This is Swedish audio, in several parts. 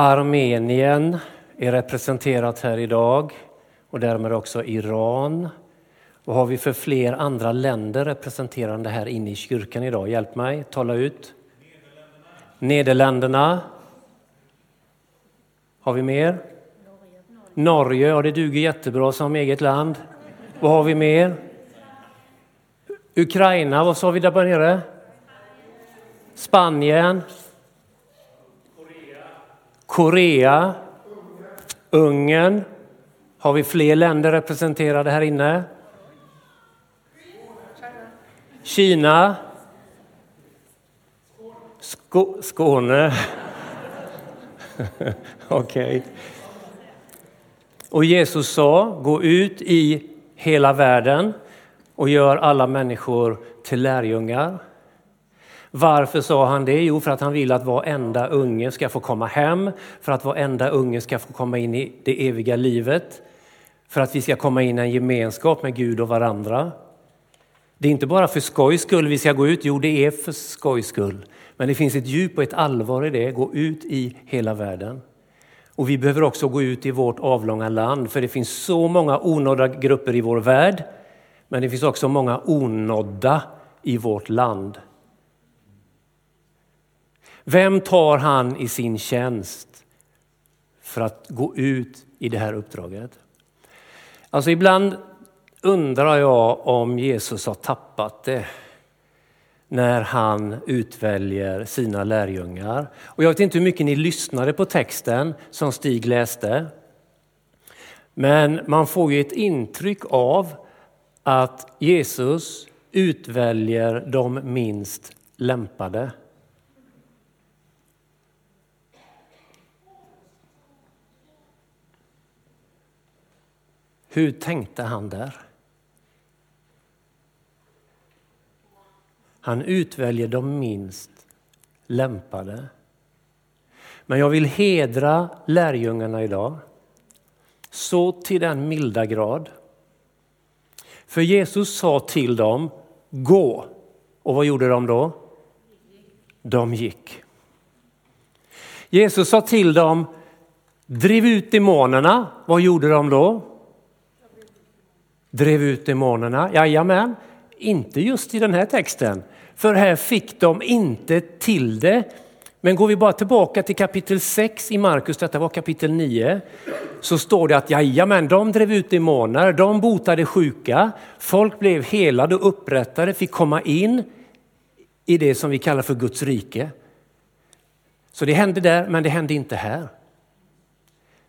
Armenien är representerat här idag och därmed också Iran. Vad har vi för fler andra länder representerande här inne i kyrkan idag? Hjälp mig, tala ut. Nederländerna. Har vi mer? Norge, ja det duger jättebra som eget land. Vad har vi mer? Ukraina, vad sa vi där nere? Spanien. Korea. Ungern. Har vi fler länder representerade här inne? Kina. Sk Skåne. Okej. Okay. Och Jesus sa, gå ut i hela världen och gör alla människor till lärjungar. Varför sa han det? Jo, för att han vill att varenda unge ska få komma hem, för att varenda unge ska få komma in i det eviga livet, för att vi ska komma in i en gemenskap med Gud och varandra. Det är inte bara för skojs skull vi ska gå ut, jo det är för skojs skull. Men det finns ett djup och ett allvar i det, gå ut i hela världen. Och vi behöver också gå ut i vårt avlånga land, för det finns så många onådda grupper i vår värld, men det finns också många onådda i vårt land. Vem tar han i sin tjänst för att gå ut i det här uppdraget? Alltså ibland undrar jag om Jesus har tappat det när han utväljer sina lärjungar. Och jag vet inte hur mycket ni lyssnade på texten som Stig läste. Men man får ju ett intryck av att Jesus utväljer de minst lämpade. Hur tänkte han där? Han utväljer de minst lämpade. Men jag vill hedra lärjungarna idag så till den milda grad. För Jesus sa till dem, gå. Och vad gjorde de då? De gick. Jesus sa till dem, driv ut demonerna. Vad gjorde de då? Drev ut demonerna, jajamän. Inte just i den här texten, för här fick de inte till det. Men går vi bara tillbaka till kapitel 6 i Markus, detta var kapitel 9, så står det att jajamän, de drev ut demoner, de botade sjuka, folk blev helade och upprättade, fick komma in i det som vi kallar för Guds rike. Så det hände där, men det hände inte här.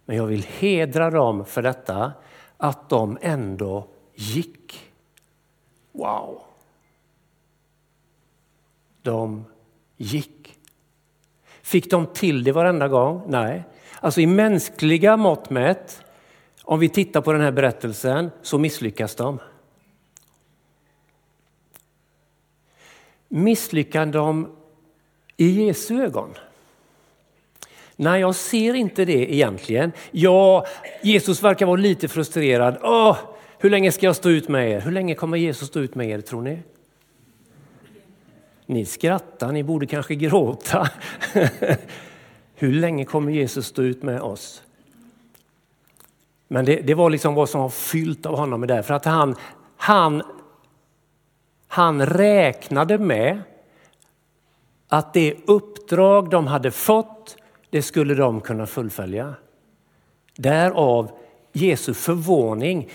Men jag vill hedra dem för detta, att de ändå gick. Wow! De gick. Fick de till det varenda gång? Nej. Alltså i mänskliga mått mätt, om vi tittar på den här berättelsen, så misslyckas de. Misslyckas de i Jesu ögon? Nej, jag ser inte det egentligen. Ja, Jesus verkar vara lite frustrerad. Åh, hur länge ska jag stå ut med er? Hur länge kommer Jesus stå ut med er tror ni? Ni skrattar, ni borde kanske gråta. Hur länge kommer Jesus stå ut med oss? Men det, det var liksom vad som var fyllt av honom där, för att han, han, han räknade med att det uppdrag de hade fått, det skulle de kunna fullfölja. Därav Jesu förvåning.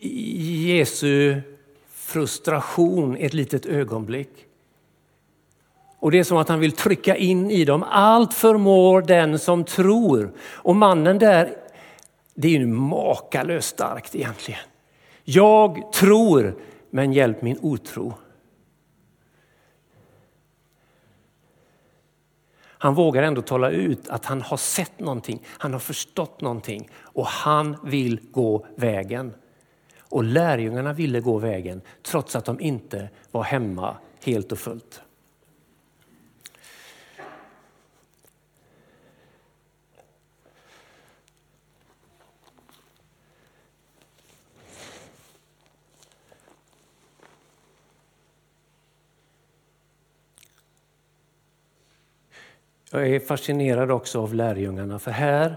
Jesu frustration ett litet ögonblick. Och det är som att han vill trycka in i dem, allt förmår den som tror. Och mannen där, det är ju makalöst starkt egentligen. Jag tror, men hjälp min otro. Han vågar ändå tala ut att han har sett någonting, han har förstått någonting och han vill gå vägen. Och lärjungarna ville gå vägen trots att de inte var hemma helt och fullt. Jag är fascinerad också av lärjungarna för här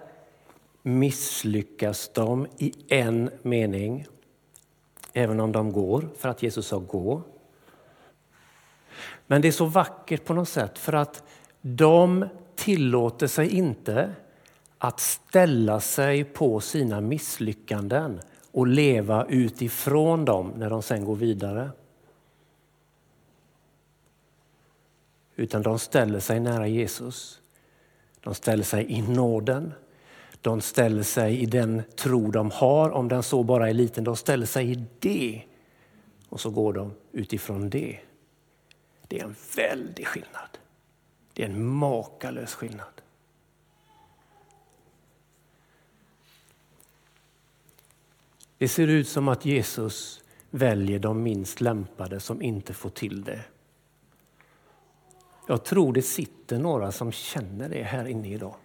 misslyckas de i en mening. Även om de går, för att Jesus sa gå. Men det är så vackert på något sätt för att de tillåter sig inte att ställa sig på sina misslyckanden och leva utifrån dem när de sen går vidare. Utan de ställer sig nära Jesus. De ställer sig i nåden. De ställer sig i den tro de har, om den så bara är liten. De ställer sig i det och så går de utifrån det. Det är en väldig skillnad. Det är en makalös skillnad. Det ser ut som att Jesus väljer de minst lämpade som inte får till det. Jag tror det sitter några som känner det här inne idag.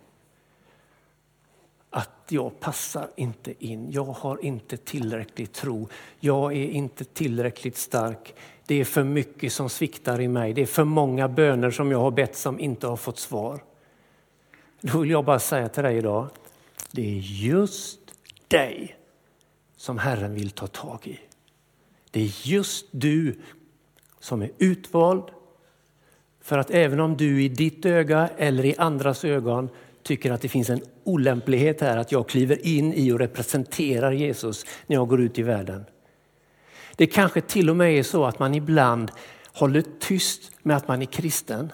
Att jag passar inte in, jag har inte tillräcklig tro, jag är inte tillräckligt stark. Det är för mycket som sviktar i mig, det är för många böner som jag har bett som inte har fått svar. Då vill jag bara säga till dig idag, det är just dig som Herren vill ta tag i. Det är just du som är utvald för att även om du i ditt öga eller i andras ögon tycker att det finns en olämplighet här att jag kliver in i och representerar Jesus när jag går ut i världen. Det kanske till och med är så att man ibland håller tyst med att man är kristen.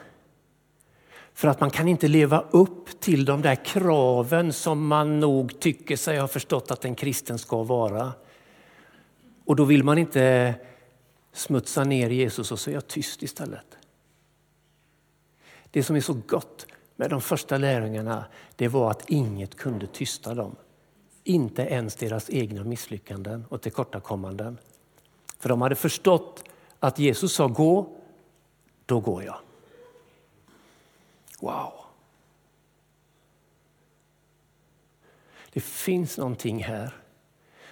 För att man kan inte leva upp till de där kraven som man nog tycker sig ha förstått att en kristen ska vara. Och då vill man inte smutsa ner Jesus och så är jag tyst istället. Det som är så gott med de första lärjungarna det var att inget kunde tysta dem. Inte ens deras egna misslyckanden och tillkortakommanden. För de hade förstått att Jesus sa gå, då går jag. Wow! Det finns någonting här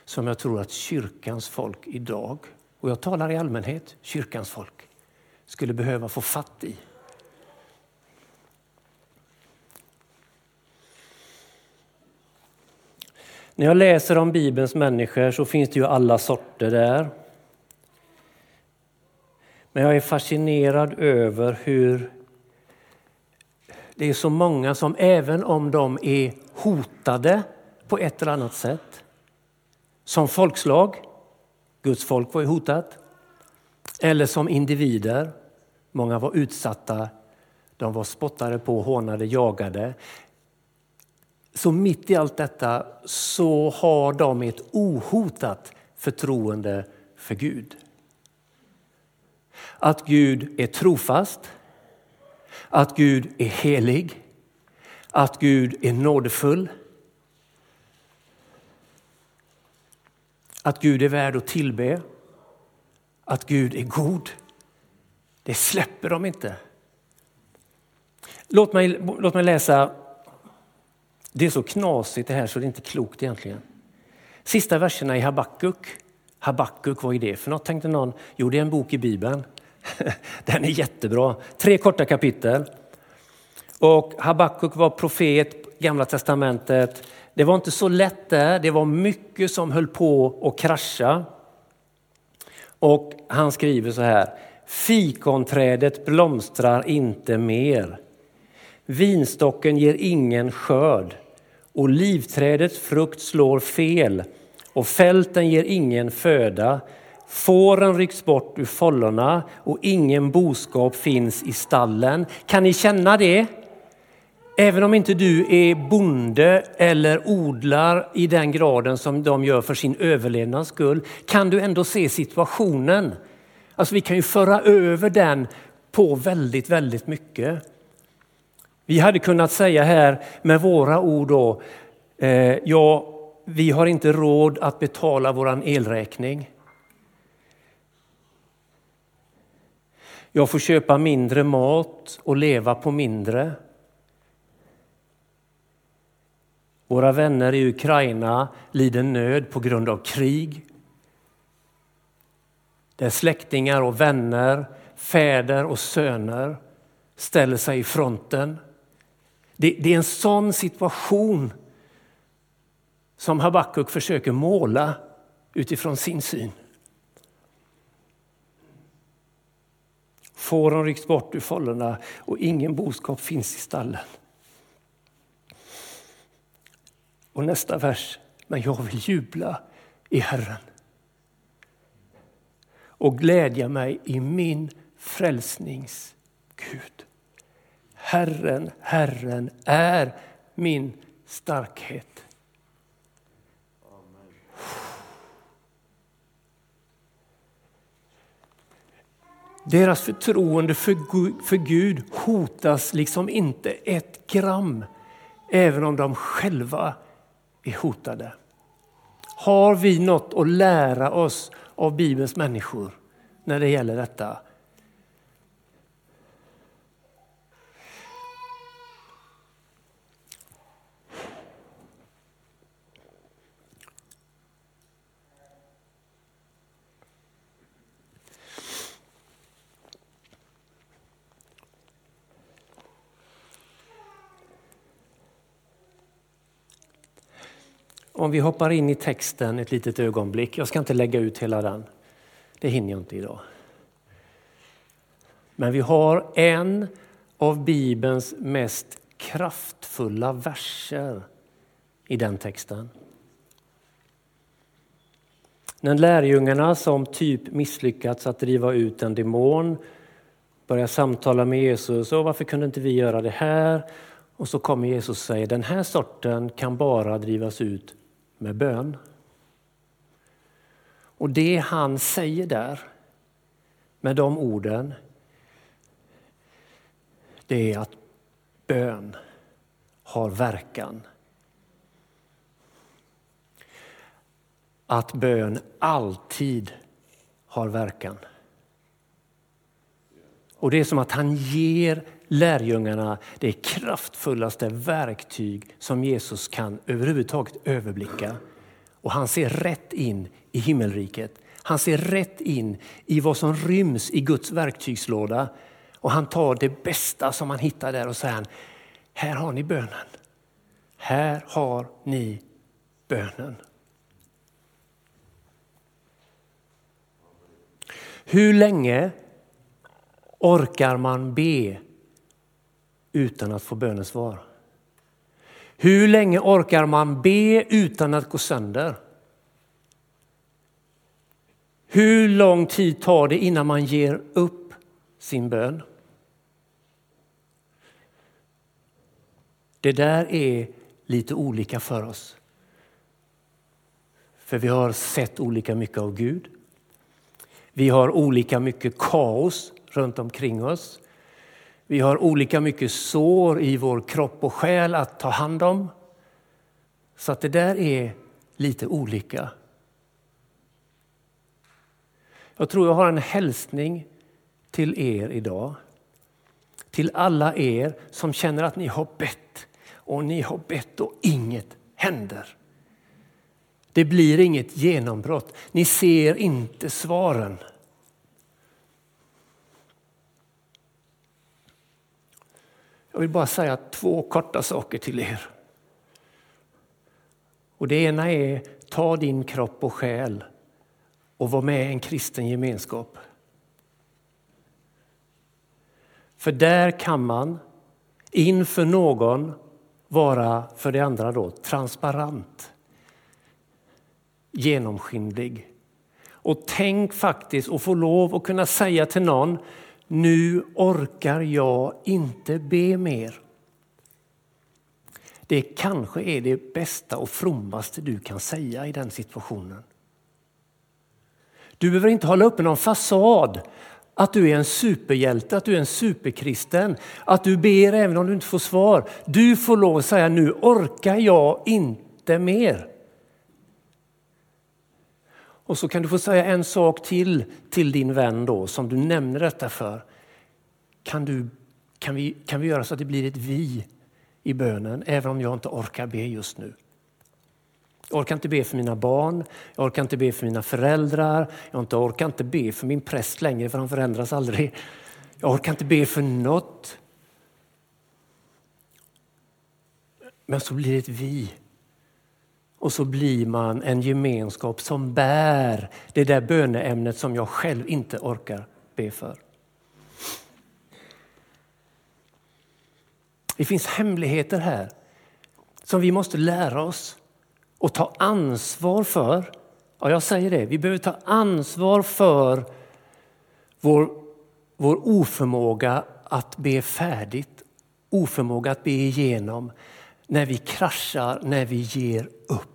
som jag tror att kyrkans folk idag, och jag talar i allmänhet, kyrkans folk, skulle behöva få fatt i. När jag läser om Bibelns människor så finns det ju alla sorter där. Men jag är fascinerad över hur det är så många som även om de är hotade på ett eller annat sätt, som folkslag, Guds folk var ju hotat, eller som individer, många var utsatta, de var spottade på, hånade, jagade. Så mitt i allt detta så har de ett ohotat förtroende för Gud. Att Gud är trofast, att Gud är helig, att Gud är nådefull. Att Gud är värd att tillbe, att Gud är god. Det släpper de inte. Låt mig, låt mig läsa det är så knasigt det här så det är inte klokt egentligen. Sista verserna i Habakuk. Habakuk, vad är det för något tänkte någon? Jo, det är en bok i Bibeln. Den är jättebra. Tre korta kapitel. Och Habakuk var profet, Gamla testamentet. Det var inte så lätt där. Det var mycket som höll på att krascha. Och han skriver så här. Fikonträdet blomstrar inte mer. Vinstocken ger ingen skörd. Olivträdets frukt slår fel och fälten ger ingen föda. Fåren rycks bort ur follorna och ingen boskap finns i stallen. Kan ni känna det? Även om inte du är bonde eller odlar i den graden som de gör för sin överlevnads skull, kan du ändå se situationen. Alltså vi kan ju föra över den på väldigt, väldigt mycket. Vi hade kunnat säga här med våra ord då, eh, ja, vi har inte råd att betala våran elräkning. Jag får köpa mindre mat och leva på mindre. Våra vänner i Ukraina lider nöd på grund av krig. Där släktingar och vänner, fäder och söner ställer sig i fronten det, det är en sån situation som Habakuk försöker måla utifrån sin syn. Fåren rycks bort ur fållorna och ingen boskap finns i stallen. Och nästa vers, men jag vill jubla i Herren och glädja mig i min frälsnings Gud. Herren, Herren är min starkhet. Deras förtroende för Gud hotas liksom inte ett gram, även om de själva är hotade. Har vi något att lära oss av Bibelns människor när det gäller detta? Om vi hoppar in i texten ett litet ögonblick. Jag ska inte lägga ut hela den. Det hinner jag inte idag. Men vi har en av Bibelns mest kraftfulla verser i den texten. När lärjungarna som typ misslyckats att driva ut en demon börjar samtala med Jesus. Och varför kunde inte vi göra det här? Och så kommer Jesus och säger den här sorten kan bara drivas ut med bön. Och det han säger där med de orden det är att bön har verkan. Att bön alltid har verkan. Och det är som att han ger lärjungarna det kraftfullaste verktyg som Jesus kan överhuvudtaget överblicka. Och han ser rätt in i himmelriket. Han ser rätt in i vad som ryms i Guds verktygslåda. Och han tar det bästa som han hittar där och säger, här har ni bönen. Här har ni bönen. Hur länge orkar man be utan att få bönesvar? Hur länge orkar man be utan att gå sönder? Hur lång tid tar det innan man ger upp sin bön? Det där är lite olika för oss. För vi har sett olika mycket av Gud. Vi har olika mycket kaos runt omkring oss. Vi har olika mycket sår i vår kropp och själ att ta hand om. Så att det där är lite olika. Jag tror jag har en hälsning till er idag. Till alla er som känner att ni har bett och ni har bett och inget händer. Det blir inget genombrott. Ni ser inte svaren. Jag vill bara säga två korta saker till er. Och Det ena är, ta din kropp och själ och var med i en kristen gemenskap. För där kan man inför någon vara, för det andra då, transparent, genomskinlig. Och tänk faktiskt att få lov att kunna säga till någon nu orkar jag inte be mer. Det kanske är det bästa och frommaste du kan säga i den situationen. Du behöver inte hålla uppe någon fasad att du är en superhjälte, att du är en superkristen, att du ber även om du inte får svar. Du får lov att säga nu orkar jag inte mer. Och så kan du få säga en sak till till din vän då som du nämner detta för. Kan, du, kan, vi, kan vi göra så att det blir ett vi i bönen även om jag inte orkar be just nu? Jag orkar inte be för mina barn, jag orkar inte be för mina föräldrar, jag orkar inte be för min präst längre för han förändras aldrig. Jag orkar inte be för något. Men så blir det ett vi. Och så blir man en gemenskap som bär det där böneämnet som jag själv inte orkar be för. Det finns hemligheter här som vi måste lära oss och ta ansvar för. Ja, jag säger det, vi behöver ta ansvar för vår, vår oförmåga att be färdigt, oförmåga att be igenom när vi kraschar, när vi ger upp.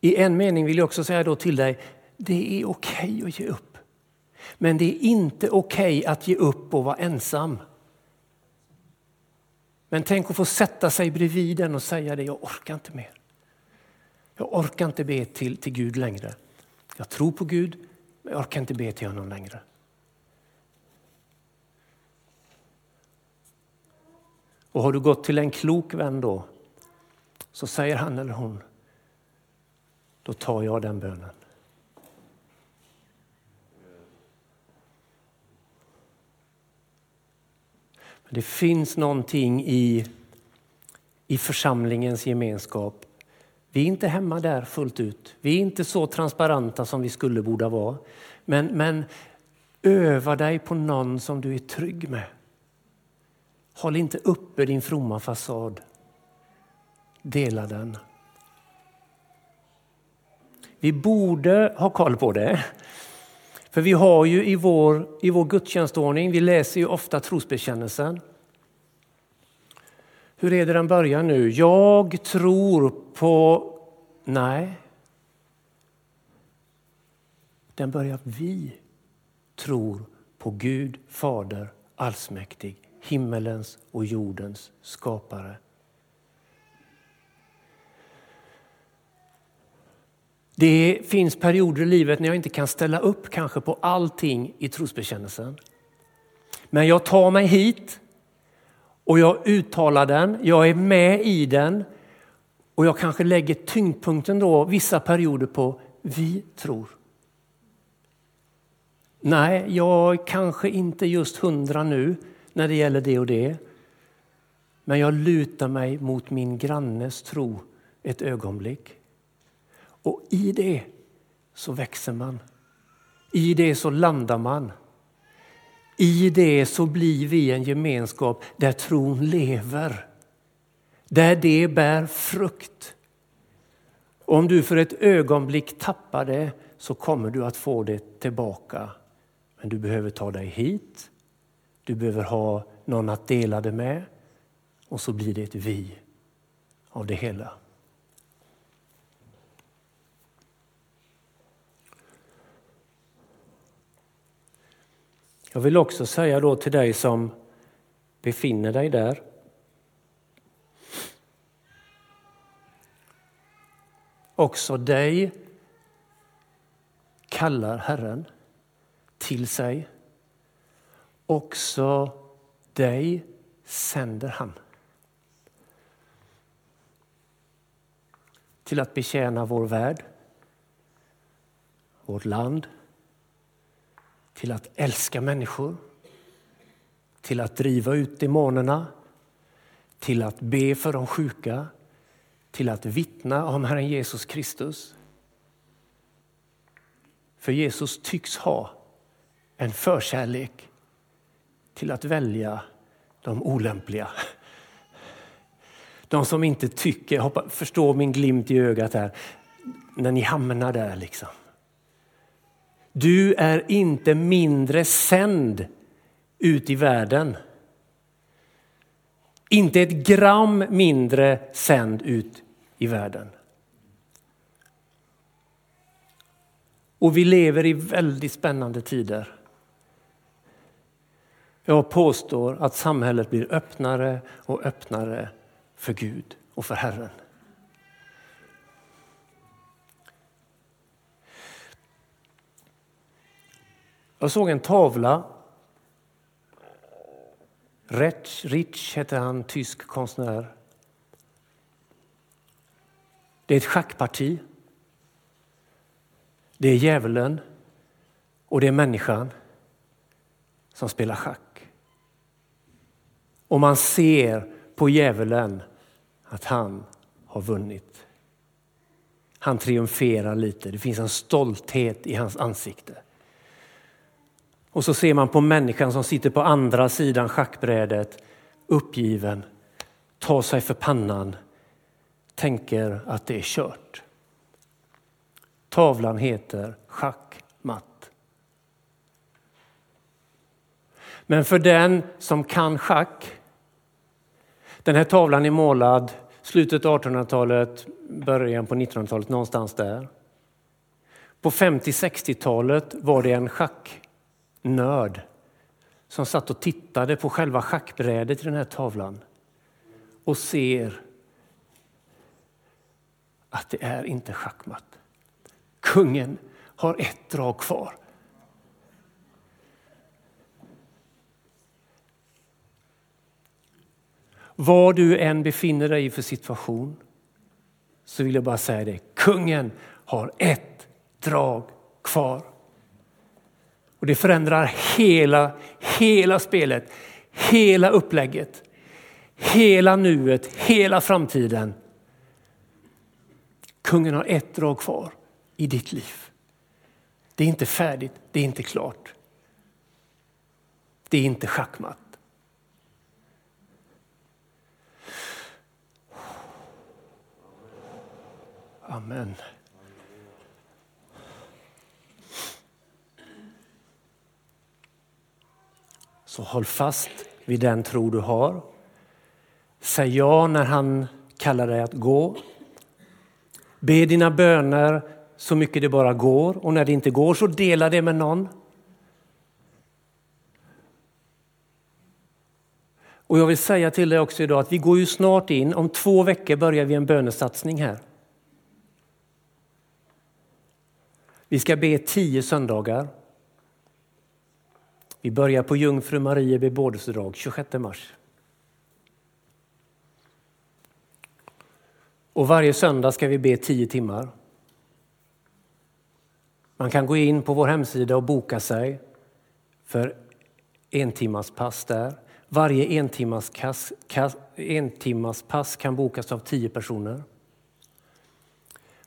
I en mening vill jag också säga då till dig, det är okej okay att ge upp. Men det är inte okej okay att ge upp och vara ensam. Men tänk att få sätta sig bredvid den och säga det, jag orkar inte mer. Jag orkar inte be till, till Gud längre. Jag tror på Gud, men jag orkar inte be till honom längre. Och har du gått till en klok vän då, så säger han eller hon, då tar jag den bönen. Det finns någonting i, i församlingens gemenskap. Vi är inte hemma där fullt ut. Vi är inte så transparenta som vi skulle borde vara. Men, men öva dig på någon som du är trygg med. Håll inte uppe din fromma fasad. Dela den. Vi borde ha koll på det. För vi har ju i vår, i vår gudstjänstordning, vi läser ju ofta trosbekännelsen. Hur är det den börjar nu? Jag tror på... Nej. Den börjar vi tror på Gud Fader allsmäktig, himmelens och jordens skapare. Det finns perioder i livet när jag inte kan ställa upp kanske på allting i trosbekännelsen. Men jag tar mig hit och jag uttalar den, jag är med i den och jag kanske lägger tyngdpunkten då vissa perioder på vi tror. Nej, jag kanske inte just hundra nu när det gäller det och det. Men jag lutar mig mot min grannes tro ett ögonblick. Och i det så växer man. I det så landar man. I det så blir vi en gemenskap där tron lever. Där det bär frukt. Om du för ett ögonblick tappar det så kommer du att få det tillbaka. Men du behöver ta dig hit. Du behöver ha någon att dela det med. Och så blir det ett vi av det hela. Jag vill också säga då till dig som befinner dig där. Också dig kallar Herren till sig. Också dig sänder han. Till att betjäna vår värld, vårt land, till att älska människor, till att driva ut demonerna, till att be för de sjuka, till att vittna om Herren Jesus Kristus. För Jesus tycks ha en förkärlek till att välja de olämpliga. De som inte tycker, hoppa, förstå min glimt i ögat här, när ni hamnar där liksom. Du är inte mindre sänd ut i världen. Inte ett gram mindre sänd ut i världen. Och vi lever i väldigt spännande tider. Jag påstår att samhället blir öppnare och öppnare för Gud och för Herren. Jag såg en tavla. Rich, Rich hette han, tysk konstnär. Det är ett schackparti. Det är djävulen och det är människan som spelar schack. Och man ser på djävulen att han har vunnit. Han triumferar lite, det finns en stolthet i hans ansikte. Och så ser man på människan som sitter på andra sidan schackbrädet, uppgiven, tar sig för pannan, tänker att det är kört. Tavlan heter Schackmatt. Men för den som kan schack, den här tavlan är målad slutet av 1800-talet, början på 1900-talet, någonstans där. På 50-60-talet var det en schack nörd som satt och tittade på själva schackbrädet i den här tavlan och ser att det är inte schackmatt. Kungen har ett drag kvar. Var du än befinner dig i för situation så vill jag bara säga det. Kungen har ett drag kvar. Och Det förändrar hela, hela spelet, hela upplägget, hela nuet, hela framtiden. Kungen har ett drag kvar i ditt liv. Det är inte färdigt, det är inte klart. Det är inte schackmatt. Amen. Så håll fast vid den tro du har. Säg ja när han kallar dig att gå. Be dina böner så mycket det bara går och när det inte går så dela det med någon. Och jag vill säga till dig också idag att vi går ju snart in, om två veckor börjar vi en bönesatsning här. Vi ska be tio söndagar. Vi börjar på Jungfru Marie bebådelsedag 26 mars. Och varje söndag ska vi be tio timmar. Man kan gå in på vår hemsida och boka sig för en pass där. Varje en kass, kass, en pass kan bokas av tio personer.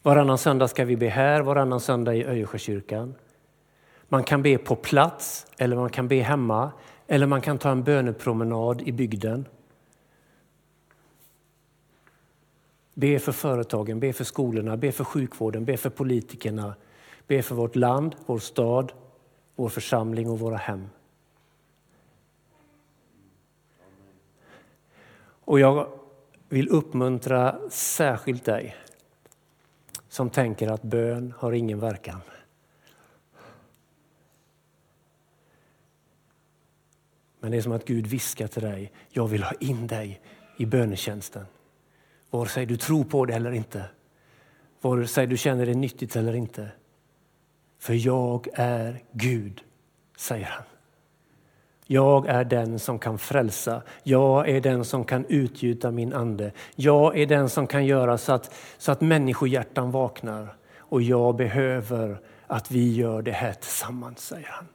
Varannan söndag ska vi be här, varannan söndag i Öjersjökyrkan. Man kan be på plats eller man kan be hemma eller man kan ta en bönepromenad i bygden. Be för företagen, be för skolorna, be för sjukvården, be för politikerna, be för vårt land, vår stad, vår församling och våra hem. Och jag vill uppmuntra särskilt dig som tänker att bön har ingen verkan. Men det är som att Gud viskar till dig, jag vill ha in dig i bönetjänsten. Vare sig du tror på det eller inte, vare sig du känner det nyttigt eller inte. För jag är Gud, säger han. Jag är den som kan frälsa. Jag är den som kan utgjuta min ande. Jag är den som kan göra så att, så att människohjärtan vaknar. Och jag behöver att vi gör det här tillsammans, säger han.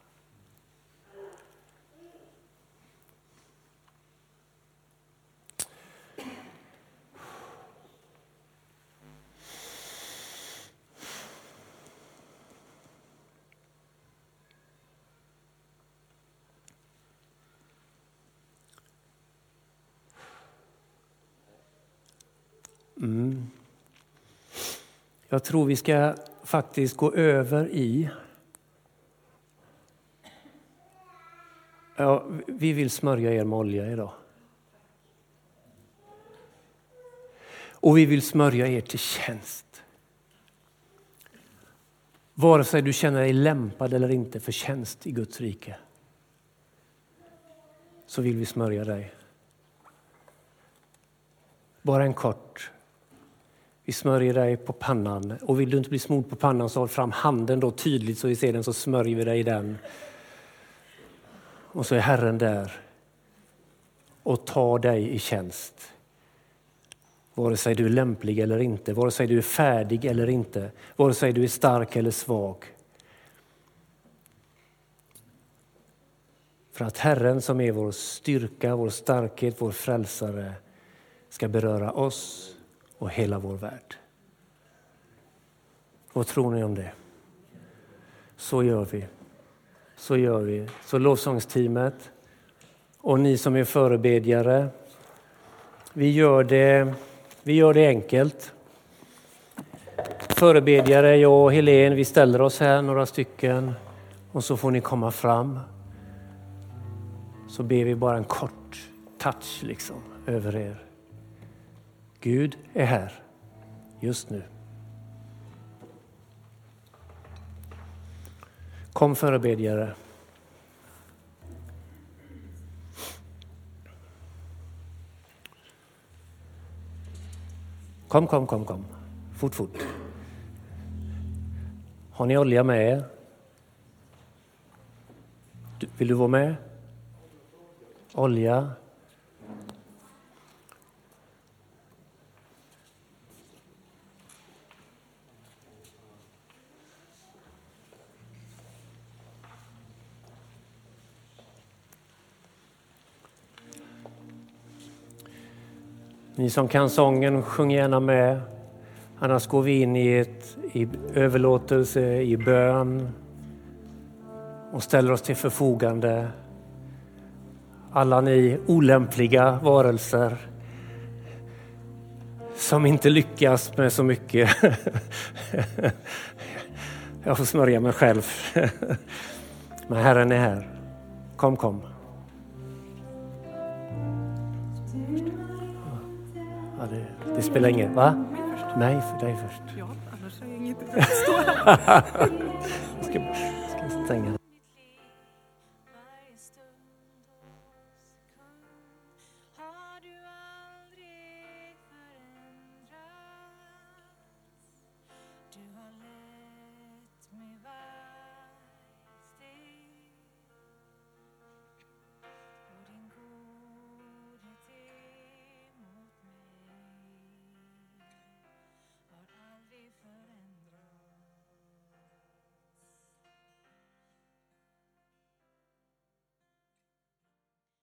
Mm. Jag tror vi ska faktiskt gå över i... Ja, vi vill smörja er med olja idag. Och vi vill smörja er till tjänst. Vare sig du känner dig lämpad eller inte för tjänst i Guds rike så vill vi smörja dig. Bara en kort vi smörjer dig på pannan. Och vill du inte bli smord på pannan så håll fram handen då tydligt så vi ser den så smörjer vi dig i den. Och så är Herren där och tar dig i tjänst. Vare sig du är lämplig eller inte, vare sig du är färdig eller inte, vare sig du är stark eller svag. För att Herren som är vår styrka, vår starkhet, vår frälsare ska beröra oss och hela vår värld. Vad tror ni om det? Så gör vi. Så gör vi. Så lovsångsteamet och ni som är förebedjare, vi gör det, vi gör det enkelt. Förebedjare, jag och Helene, vi ställer oss här några stycken och så får ni komma fram. Så ber vi bara en kort touch liksom över er. Gud är här just nu. Kom förebedjare. Kom, kom, kom, kom. Fort, fort. Har ni olja med er? Vill du vara med? Olja. Ni som kan sången, sjung gärna med. Annars går vi in i, ett, i överlåtelse, i bön och ställer oss till förfogande. Alla ni olämpliga varelser som inte lyckas med så mycket. Jag får smörja mig själv. Men Herren är här. Kom, kom. Ja, det, det spelar ingen Va? Nej, för dig först. Ja, annars har jag inget att stå här. ska, ska stänga.